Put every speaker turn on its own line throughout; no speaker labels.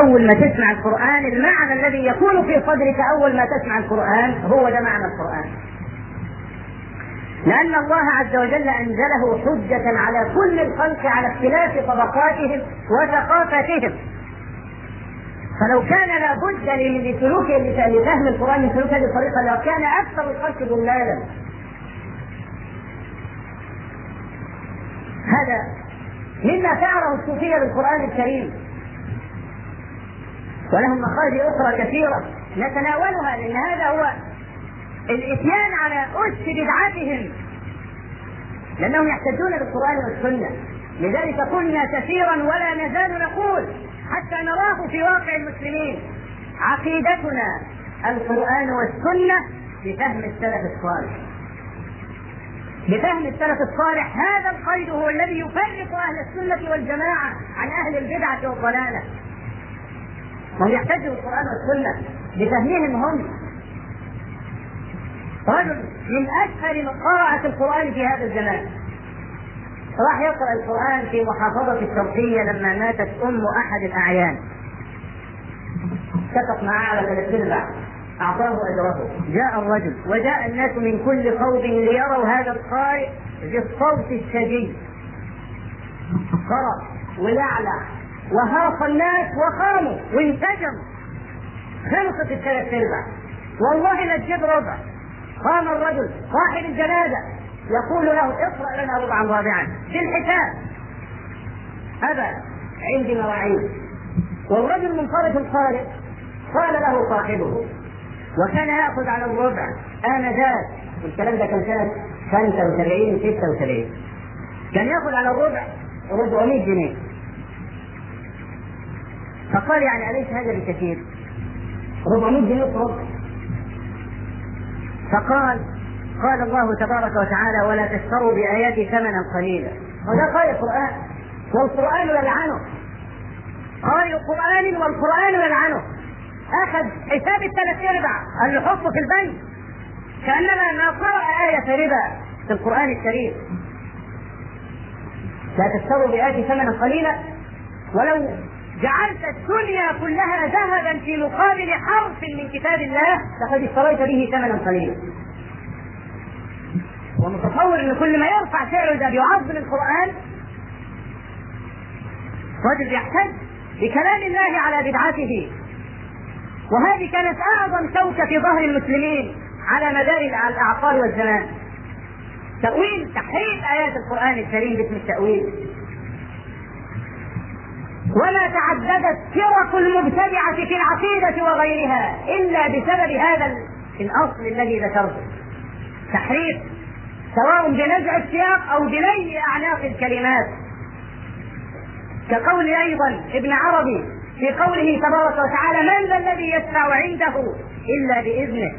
أول ما تسمع القرآن المعنى الذي يكون في صدرك أول ما تسمع القرآن هو ده معنى القرآن. لأن الله عز وجل أنزله حجة على كل الخلق على اختلاف طبقاتهم وثقافتهم. فلو كان لابد لسلوك لفهم القرآن من سلوك هذه الطريقة لكان أكثر الخلق ضلالا. هذا مما فعله الصوفية بالقرآن الكريم. ولهم مخارج أخرى كثيرة نتناولها لأن هذا هو الإتيان على أس بدعتهم. لأنهم يحتجون بالقرآن والسنة. لذلك قلنا كثيرا ولا نزال نقول حتى نراه في واقع المسلمين. عقيدتنا القرآن والسنة بفهم السلف الصالح. بفهم السلف الصالح. هذا القيد هو الذي يفرق أهل السنة والجماعة عن أهل البدعة والضلالة. هم يحتجوا القرآن والسنة بفهمهم هم رجل من أشهر من قراءة القرآن في هذا الزمان. راح يقرأ القرآن في محافظة الشرقية لما ماتت أم أحد الأعيان. اتفق معاه على ثلاث أرباع أعطاه أجره. جاء الرجل. وجاء الناس من كل قوم ليروا هذا القارئ بالصوت الشديد. قرأ ولعلع. وهاق الناس وقاموا وانسجموا خلصت الثلاث أرباع. والله لا تجيب ربع قام الرجل صاحب الجنازة. يقول له اقرأ لنا ربعا رابعا في الحساب. ابى عندي مواعيد. والرجل منصرف القارئ قال له صاحبه وكان يأخذ على الربع انذاك والكلام ده كان سنة؟ 75 76 كان يأخذ على الربع 400 جنيه. فقال يعني أليس هذا بكثير؟ 400 جنيه ربع فقال قال الله تبارك وتعالى ولا تشتروا بآياتي ثمنا قليلا. وده قال القرآن. والقرآن يلعنه. قال القرآن والقرآن يلعنه. أخذ حساب الثلاث أرباع. اللي يحطه في البنك. كأنما ما قرأ آية ربا في القرآن الكريم. لا تشتروا بآياتي ثمنا قليلا. ولو جعلت الدنيا كلها ذهبا في مقابل حرف من كتاب الله. لقد اشتريت به ثمنا قليلا. ومتصور إن كل ما يرفع سعره اذا بيعظم القرآن رجل يحتج بكلام الله على بدعته. وهذه كانت أعظم شوكة في ظهر المسلمين على مدار الاعقار والزمان. تأويل تحريف آيات القرآن الكريم باسم التأويل. ولا تعددت فرق المبتدعة في العقيدة وغيرها إلا بسبب هذا الأصل الذي ذكرته. تحريف سواء بنزع السياق أو بلي أعناق الكلمات. كقول أيضا ابن عربي في قوله تبارك وتعالى من ذا الذي يشفع عنده إلا بإذنه؟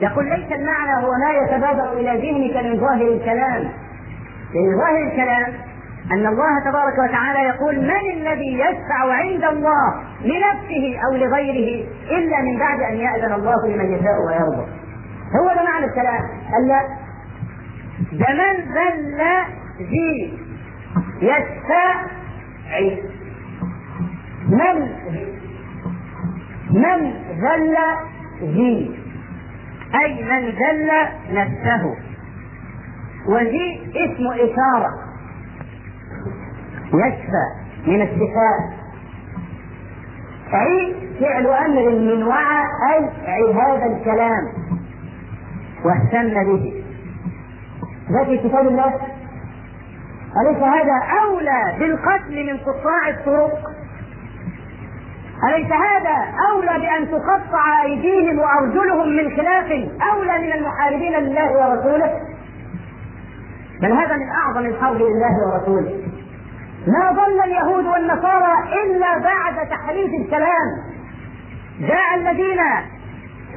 يقول ليس المعنى هو ما يتبادر إلى ذهنك من ظاهر الكلام. من ظاهر الكلام أن الله تبارك وتعالى يقول من الذي يشفع عند الله لنفسه أو لغيره إلا من بعد أن يأذن الله لمن يشاء ويرضى؟ هو ده معنى الكلام. ألا ده من ذل ذي يشفع من من ذل ذي؟ أي من ذل نفسه. وذي اسم إشارة يشفى من الشفاء أي فعل أمر من وعى أي هذا الكلام. واهتم به. ده في كتاب الله. أليس هذا أولى بالقتل من قطاع الطرق؟ أليس هذا أولى بأن تقطع أيديهم وأرجلهم من خلاف أولى من المحاربين لله ورسوله؟ بل هذا من أعظم الحرب لله ورسوله. ما ظل اليهود والنصارى إلا بعد تحريف الكلام. جاء الذين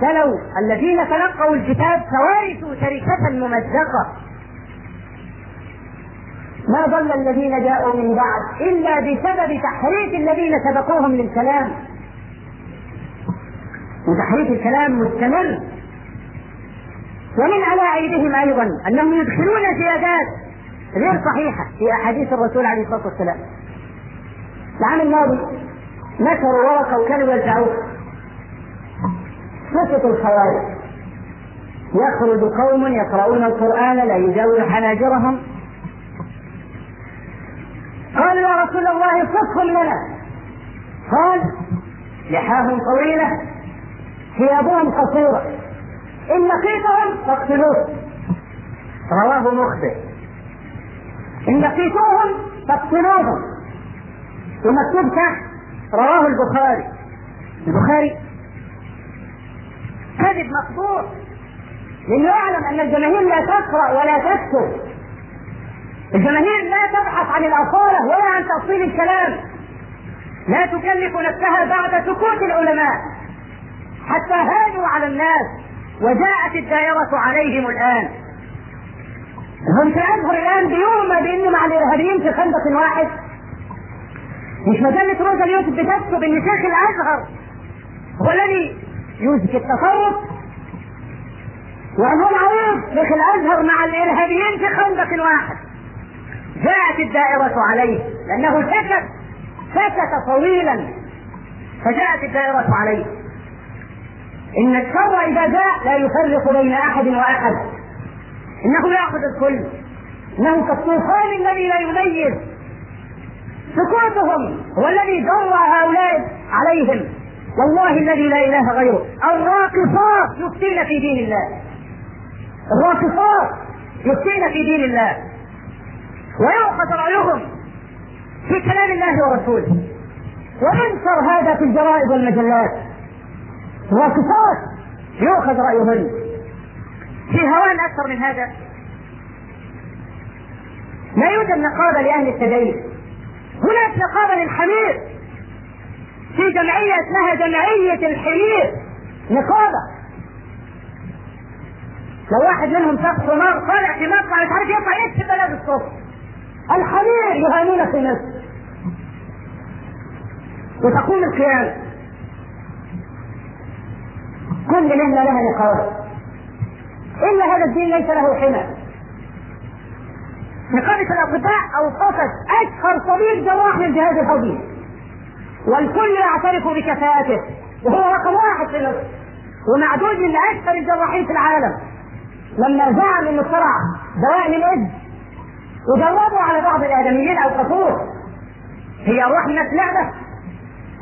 تلوا الذين تلقوا الكتاب فورثوا شركة ممزقة. ما ظل الذين جاءوا من بعد إلا بسبب تحريف الذين سبقوهم للكلام. وتحريف الكلام مستمر. ومن على أيديهم أيضا أنهم يدخلون زيادات غير صحيحة في أحاديث الرسول عليه الصلاة والسلام. العام الماضي نشروا ورقة وكانوا يوزعوها سكت الخوارج. يخرج قوم يقرؤون القرآن لا يجاوز حناجرهم. قالوا يا رسول الله صفهم لنا. قال لحاهم طويلة ثيابهم قصيرة. إن لقيتهم فاقتلوه. رواه مخبر. إن لقيتوهم فاقتلوهم ومكتوب تحت رواه البخاري. البخاري كذب مقبول. لأنه يعلم أن الجماهير لا تقرأ ولا تكتب. الجماهير لا تبحث عن الأصالة ولا عن تأصيل الكلام. لا تكلف نفسها بعد سكوت العلماء. حتى هانوا على الناس وجاءت الدائرة عليهم الآن. هم في الأزهر الآن بيوم بأنه مع الإرهابيين في خندق واحد. مش مجلة روزا اليوسف بتكتب إن شيخ الأزهر هو الذي يوسف التصرف؟ وأنه معروف شيخ الأزهر مع الإرهابيين في خندق واحد. جاءت الدائرة عليه لأنه سكت سكت طويلا. فجاءت الدائرة عليه. إن الشر إذا جاء لا يفرق بين أحد وأحد. إنه يأخذ الكل. إنه كالطوفان الذي لا يميز سكوتهم هو الذي جر هؤلاء عليهم. والله الذي لا إله غيره. الراقصات يفتين في دين الله. الراقصات يفتين في دين الله. ويؤخذ رأيهم في كلام الله ورسوله. وينشر هذا في الجرائد والمجلات؟ الراقصات يؤخذ رأيهن في هوان أكثر من هذا. لا يوجد نقابة لأهل التدين هناك نقابة للحمير. في جمعية اسمها جمعية الحمير. نقابة. لو واحد منهم شخص نار طالع في مقطع مش عارف يطلع يكتب بلاد الصبح الحمير يهانون في مصر وتقوم القيامة. كل مهنة لها نقابة. إلا هذا الدين ليس له حمى نقابة الأطباء أوقفت أشهر طبيب جراح للجهاز الهضمي والكل يعترف بكفاءته وهو رقم واحد في مصر ومعدود من أكثر الجراحين في العالم. لما زعم انه اخترع دواء للايدز وجربوا على بعض الآدميين اوقفوه هي روح الناس لعبة.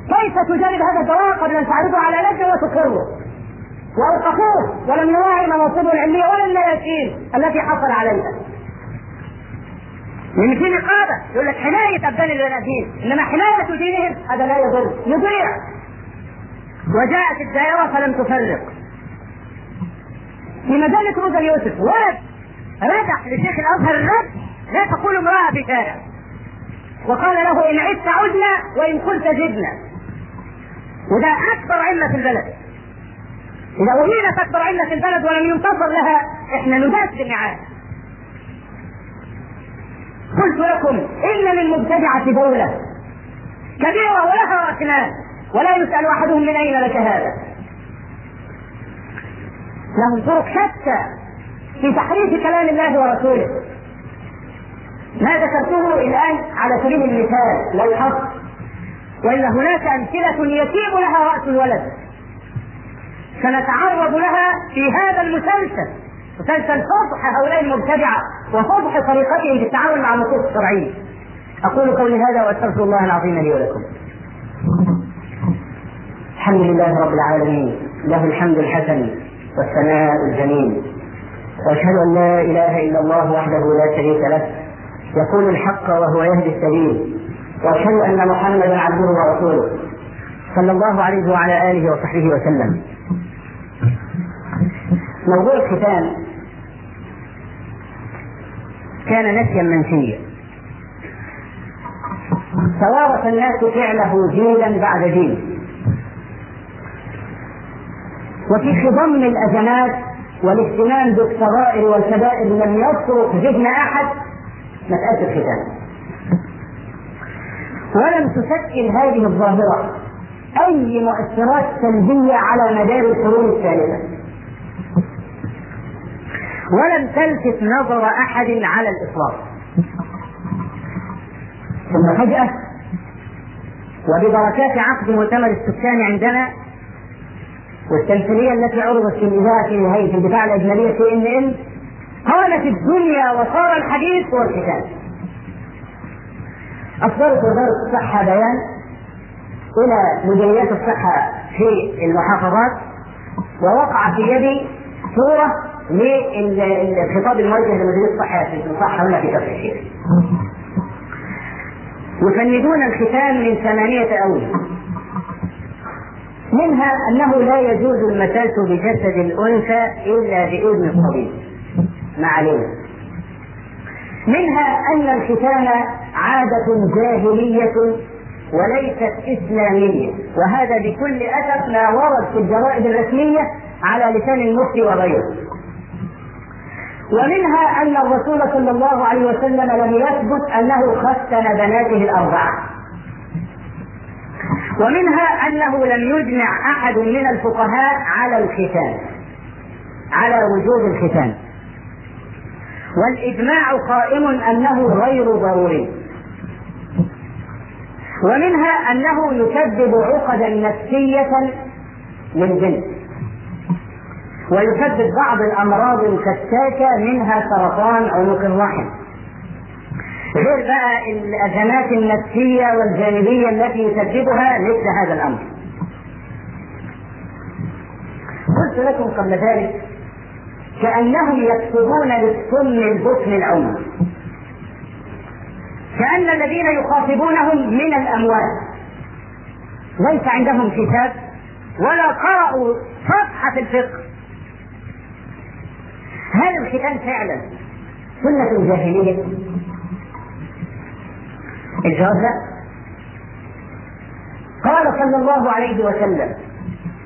كيف تجرب هذا الدواء قبل أن تعرضه على لجنة وتقره واوقفوه ولم يراعي مناصبه العلمية ولا المياسين التي حصل عليها. لأن في نقابه يقول لك حماية أبدان البني إنما حماية دينهم هذا لا يضر يضيع. وجاءت الدائرة فلم تفرق. في مجلة روزا يوسف ولد ردح لشيخ الأزهر الرد لا تقول امرأة في شارع وقال له إن عدت عدنا وإن قلت زدنا. وده أكبر علة في البلد. إذا اهينت اكبر علة في البلد ولم ينتظر لها إحنا نداس بالنعاس قلت لكم إن للمبتدعة دولة كبيرة ولها ركنان ولا يسأل أحدهم من أين لك هذا. لهم طرق شتى في تحريف كلام الله ورسوله. ما ذكرته الآن على سبيل المثال الحصر والا هناك أمثلة يتيم لها رأس الولد. سنتعرض لها في هذا المسلسل. مسلسل فضح هؤلاء المبتدعة وفضح طريقتهم في التعامل مع النصوص الشرعية. أقول قولي هذا وأستغفر الله العظيم لي ولكم. الحمد لله رب العالمين. له الحمد الحسن والثناء الجميل. وأشهد أن لا إله إلا الله وحده لا شريك له. يقول الحق وهو يهدي السبيل. وأشهد أن محمدا عبده ورسوله. صلى الله عليه وعلى آله وصحبه وسلم. موضوع الختان كان نسيا منسيا. توارث الناس فعله جيلا بعد جيل وفي خضم الأزمات والاهتمام بالصغائر والكبائر لم يصرف ذهن أحد. مساله الختان ولم تشكل هذه الظاهرة أي مؤثرات سلبية على مدار القرون الثالثة. ولم تلفت نظر أحد على الإطلاق. ثم فجأة وببركات عقد مؤتمر السكان عندنا والتمثيلية التي عرضت في الإذاعة في هيئة الدفاع الأجنبية في إن إن قامت الدنيا وصار الحديث هو الختان أصدرت وزارة الصحة بيان إلى مديريات الصحة في المحافظات ووقع في يدي صورة للخطاب الموجه لمديرية الصحة في الصحة هنا في كفر الشيخ. يفندون الختان من ثمانية أوجه منها أنه لا يجوز المساس بجسد الأنثى إلا بإذن الطبيب. ما علينا. منها أن الختان عادة جاهلية وليست إسلامية وهذا بكل أسف ما ورد في الجرائد الرسمية على لسان المفتي وغيره. ومنها أن الرسول صلى الله عليه وسلم لم يثبت أنه ختن بناته الأربعة. ومنها أنه لم يجمع أحد من الفقهاء على الختان على وجوب الختان. والإجماع قائم أنه غير ضروري. ومنها أنه يسبب عقدا نفسية للجنس ويسبب بعض الأمراض الفتاكة منها سرطان عنق الرحم غير بقى الأزمات النفسية والجانبية التي يسببها مثل هذا الأمر. قلت لكم قبل ذلك كأنهم يكتبون للسم البطن العمر كأن الذين يخاطبونهم من الأموات ليس عندهم كتاب ولا قرأوا صفحة الفقه. هل الختان فعلا. سنة جاهلية؟ الجواب لا قال صلى الله عليه وسلم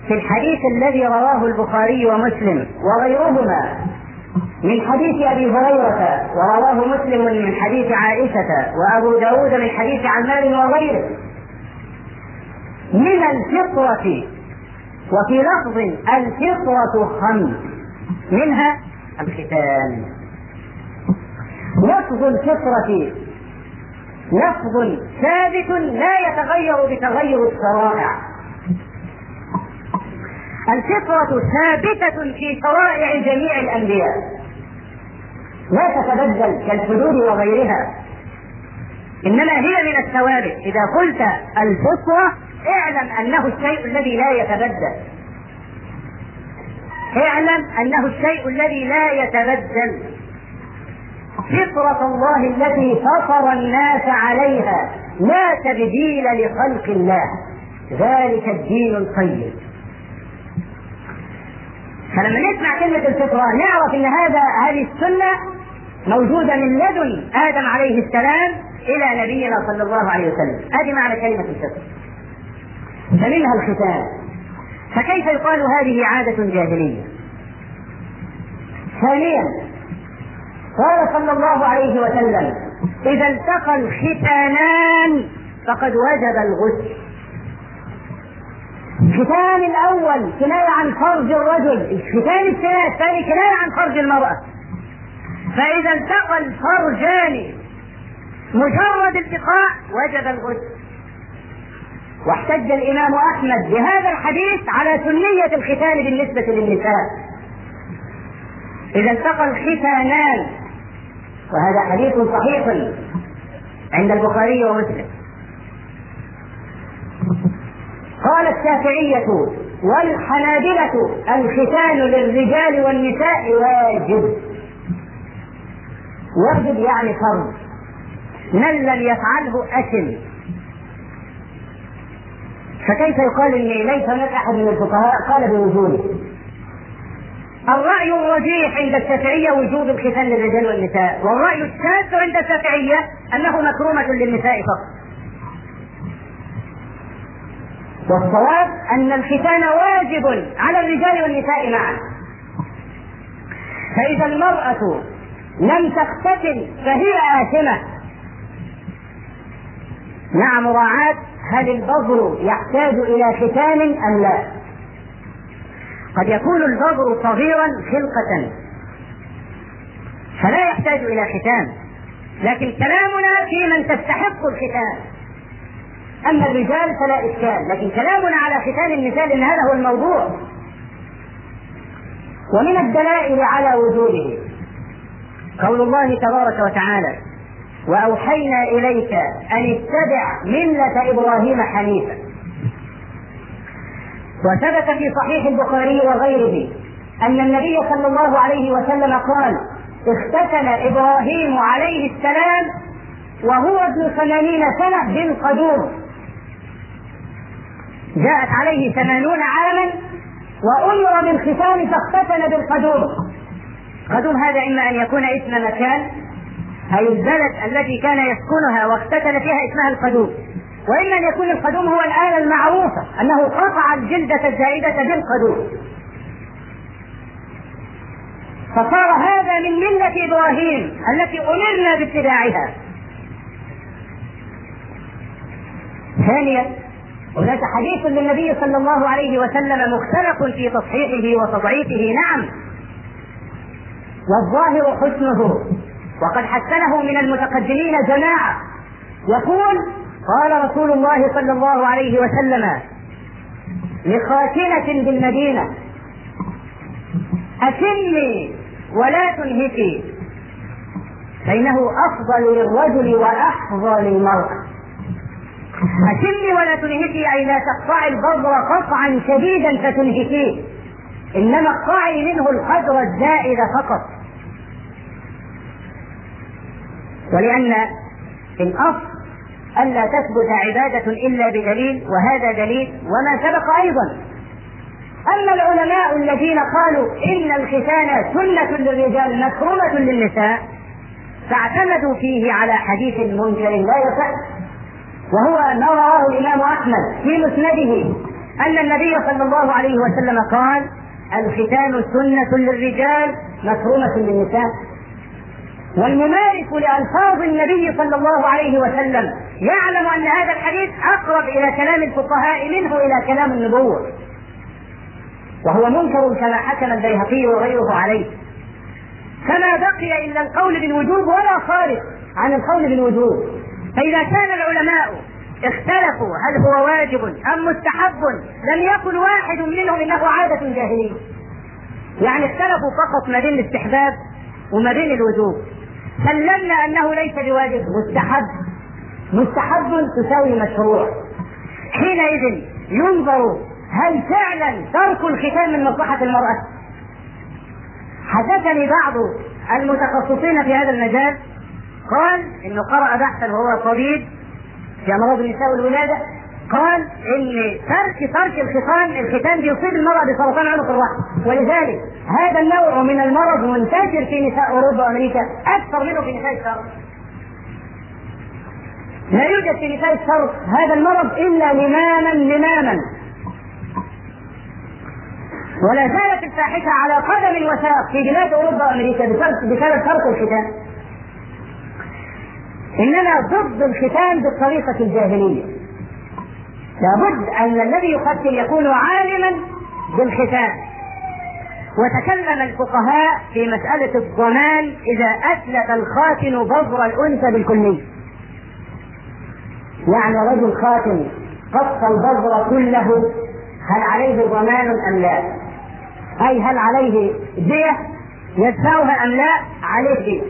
في الحديث الذي رواه البخاري ومسلم وغيرهما من حديث أبي هريرة ورواه مسلم من حديث عائشة وأبو داود من حديث عمار وغيره. من الفطرة وفي لفظ الفطرة خمس منها الختان. لفظ الفطرة. لفظ ثابت لا يتغير بتغير الشرائع. الفطرة ثابتة في شرائع جميع الأنبياء. لا تتبدل كالحدود وغيرها. إنما هي من الثوابت. إذا قلت الفطرة اعلم أنه الشيء الذي لا يتبدل. اعلم أنه الشيء الذي لا يتبدل. فطرة الله التي فطر الناس عليها لا تبديل لخلق الله. ذلك الدين القيم. فلما نسمع كلمة الفطرة نعرف إن هذا هذه السنة موجودة من لدن آدم عليه السلام إلى نبينا صلى الله عليه وسلم. هذه معنى كلمة الفطرة. فمنها الختان. فكيف يقال هذه عادة جاهلية؟ ثانيا قال صلى الله عليه وسلم إذا التقى الختانان فقد وجب الغسل. الختان الأول كناية عن فرج الرجل الختان الثاني كناية عن فرج المرأة. فإذا التقى الفرجان مجرد التقاء وجب الغسل. واحتج الإمام أحمد بهذا الحديث على سنية الختان بالنسبة للنساء. إذا التقى الختانان وهذا حديث صحيح عند البخاري ومسلم. قال الشافعية والحنابلة الختان للرجال والنساء واجب. واجب يعني فرض. من لم يفعله أثم فكيف يقال ان ليس هناك أحد من الفقهاء قال بوجوده الرأي الرجيح عند الشافعية وجوب الختان للرجال والنساء، والرأي الشاذ عند الشافعية أنه مكرومة للنساء فقط. والصواب أن الختان واجب على الرجال والنساء معا. فإذا المرأة لم تختتن فهي آثمة مع مراعاة هل البذر يحتاج إلى ختان أم لا؟ قد يكون البذر صغيرا خلقة. فلا يحتاج إلى ختان. لكن كلامنا في من تستحق الختان. أما الرجال فلا إشكال. لكن كلامنا على ختان النساء إن هذا هو الموضوع. ومن الدلائل على وجوده. قول الله تبارك وتعالى وأوحينا إليك أن اتبع ملة إبراهيم حنيفا. وثبت في صحيح البخاري وغيره أن النبي صلى الله عليه وسلم قال اختتن إبراهيم عليه السلام وهو ابن ثمانين سنة بالقدوم. جاءت عليه ثمانون عاما وأمر بالختان فاختتن بالقدوم. قدوم هذا إما أن يكون اسم مكان أي البلد التي كان يسكنها واختتن فيها اسمها القدوم؟ وإما أن يكون القدوم هو الآلة المعروفة أنه قطع الجلدة الزائدة بالقدوم. فصار هذا من ملة إبراهيم التي أمرنا باتباعها. ثانيا هناك حديث للنبي صلى الله عليه وسلم مختلف في تصحيحه وتضعيفه نعم. والظاهر حسنه. وقد حسنه من المتقدمين جماعة. يقول قال رسول الله صلى الله عليه وسلم لخاتنة بالمدينة أتمي ولا تنهكي فإنه أفضل للرجل وأحظى للمرأة. أتمي ولا تنهكي أي لا تقطعي البذر قطعا شديدا فتنهكيه إنما اقطعي منه القدر الزائد فقط. ولأن الأصل ألا تثبت عبادة إلا بدليل وهذا دليل وما سبق أيضا. أما العلماء الذين قالوا إن الختان سنة للرجال مكرومة للنساء فاعتمدوا فيه على حديث منكر لا يصح وهو ما رواه الإمام أحمد في مسنده أن النبي صلى الله عليه وسلم قال الختان سنة للرجال مكرومة للنساء. والممارس لألفاظ النبي صلى الله عليه وسلم. يعلم أن هذا الحديث أقرب إلى كلام الفقهاء منه إلى كلام النبوة. وهو منكر كما حكم البيهقي وغيره عليه. فما بقي إلا القول بالوجوب ولا خارج عن القول بالوجوب. فإذا كان العلماء اختلفوا هل هو واجب أم مستحب لم يقل واحد منهم إنه عادة جاهلية يعني اختلفوا فقط ما بين الاستحباب وما بين الوجوب. سلمنا أنه ليس بواجب مستحب. مستحب تساوي مشروع. حينئذ ينظر هل فعلا ترك الختان من مصلحة المرأة؟ حدثني بعض المتخصصين في هذا المجال. قال إنه قرأ بحثا وهو طبيب في أمراض النساء والولادة. قال إن ترك ترك الختان الختان بيصيب المرأة بسرطان عنق الرحم ولذلك هذا النوع من المرض منتشر في نساء أوروبا وأمريكا أكثر منه في نساء الشرق. لا يوجد في نساء الشرق هذا المرض إلا لماما لماما ولا زالت الفاحشة على قدم وساق في بلاد أوروبا وأمريكا بسبب ترك الختان اننا ضد الختان بالطريقة الجاهلية. لابد أن الذي يقتل يكون عالما بالختان وتكلم الفقهاء في مسألة الضمان إذا أتلف الخاتن بذر الأنثى بالكلية. يعني رجل خاتن قص البذر كله هل عليه ضمان أم لا؟ أي هل عليه دية يدفعها أم لا؟ عليه دية.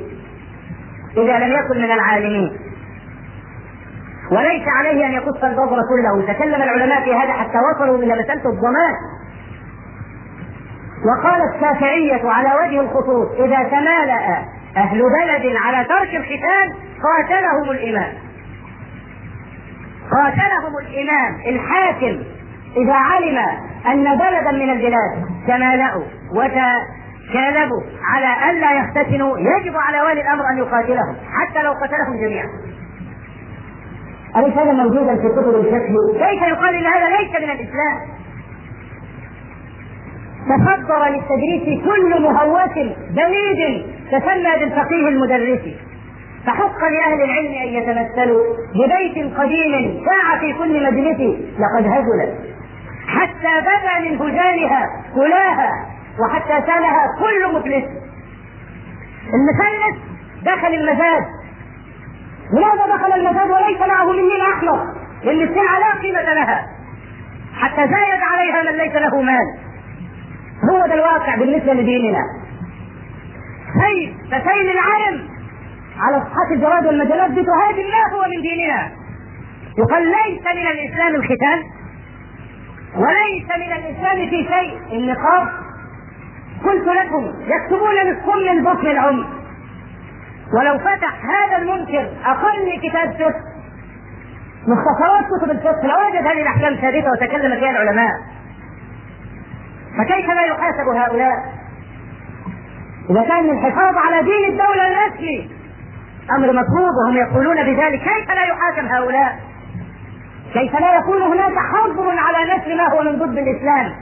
إذا لم يكن من العالمين. وليس عليه أن يقص البصر كله. تكلم العلماء في هذا حتى وصلوا إلى مسألة الضمان. وقال الشافعية على وجه الخصوص إذا تمالأ أهل بلد على ترك الختان قاتلهم الإمام. قاتلهم الإمام الحاكم إذا علم أن بلدا من البلاد تمالأوا وتكالبوا على ألا يختتنوا يجب على والي الأمر أن يقاتلهم حتى لو قتلهم جميعا. أليس هذا موجودا في كتب الفقه؟ كيف يقال إن هذا ليس من الإسلام؟ تصدر للتدريس كل مهوس بليد تسمى بالفقيه المدرس فحق لأهل العلم أن يتمثلوا ببيت قديم ساعة في كل مجلس لقد هزلت حتى بدا من هجانها كلاها وحتى سالها كل مفلس المثلث دخل المزاد لماذا دخل المزاد وليس معه من احمر اللي السلعة لا قيمة لها. حتى زايد عليها من ليس له مال. هو ده الواقع بالنسبة لديننا. سيل فسيل العالم على صفحات الجرائد والمجلات بتهاجم ما هو من ديننا. يقال ليس من الإسلام الختان وليس من الإسلام في شيء. النقاب قلت لكم يكتبون للصم البطن العمي. ولو فتح هذا المنكر أقل كتاب فقه. مختصرات كتب الفقه لوجد هذه الأحكام ثابته وتكلم فيها العلماء. فكيف لا يحاسب هؤلاء؟ إذا كان الحفاظ على دين الدولة الاسلي أمر مطلوب وهم يقولون بذلك كيف لا يحاكم هؤلاء؟ كيف لا يكون هناك حظر على نشر ما هو من ضد الإسلام؟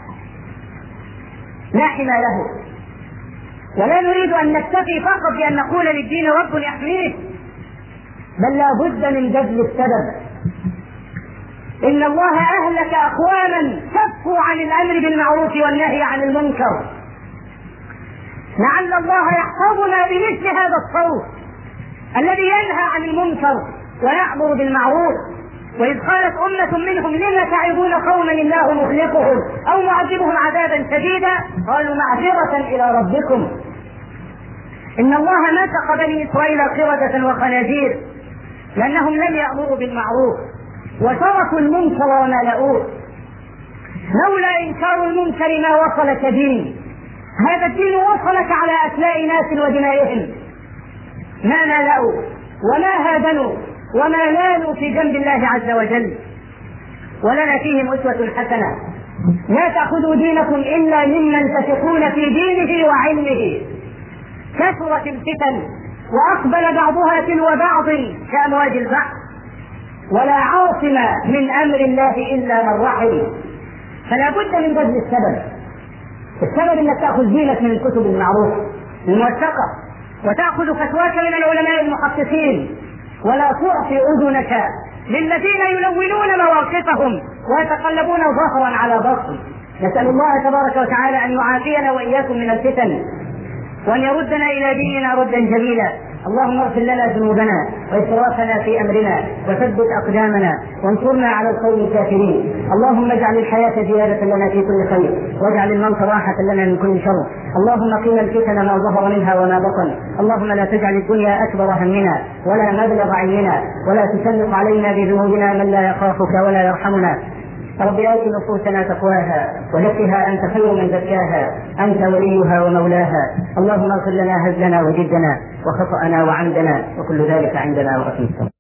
لا حمى له. ولا نريد أن نكتفي فقط بأن نقول للدين رب يحميه بل لا بد من جذب السبب. إن الله أهلك أقواما كفوا عن الأمر بالمعروف والنهي عن المنكر. لعل الله يحفظنا بمثل هذا الصوت الذي ينهى عن المنكر ويأمر بالمعروف. وإذ قالت أمة منهم لم تعظون قوما الله مهلكهم أو معذبهم عذابا شديدا؟ قالوا معذرة إلى ربكم. إن الله نسق بني إسرائيل قردة وخنازير لأنهم لم يأمروا بالمعروف وتركوا المنكر وملأوه لولا إنكار المنكر ما وصلك دين هذا الدين وصلك على أسماء ناس ودمائهم. ما نالوا وما هادنوا وما نالوا في جنب الله عز وجل. ولنا فيهم أسوة حسنة. لا تأخذوا دينكم إلا ممن تثقون في دينه وعلمه. كثرت الفتن وأقبل بعضها تلو بعض كأمواج البحر. ولا عاصم من أمر الله إلا من رحم. فلا بد من بذل السبب. السبب إنك تأخذ دينك من الكتب المعروفه الموثقه وتأخذ فتواك من العلماء المحققين. ولا تعطي أذنك للذين يلونون مواقفهم ويتقلبون ظهرا على ظهر نسأل الله تبارك وتعالى أن يعافينا وإياكم من الفتن. وأن يردنا إلى ديننا ردا جميلا. اللهم اغفر لنا ذنوبنا وإسرافنا في أمرنا وثبت أقدامنا وانصرنا على القوم الكافرين. اللهم اجعل الحياة زيادة لنا في كل خير واجعل الموت راحة لنا من كل شر. اللهم قنا الفتن ما ظهر منها وما بطن. اللهم لا تجعل الدنيا أكبر همنا ولا مبلغ علمنا ولا تسلط علينا بذنوبنا من لا يخافك ولا يرحمنا. رب آت نفوسنا تقواها وزكها أنت خير من زكاها. أنت وليها ومولاها. اللهم اغفر لنا هزلنا وجدنا وخطأنا وعمدنا وكل ذلك عندنا الصلاة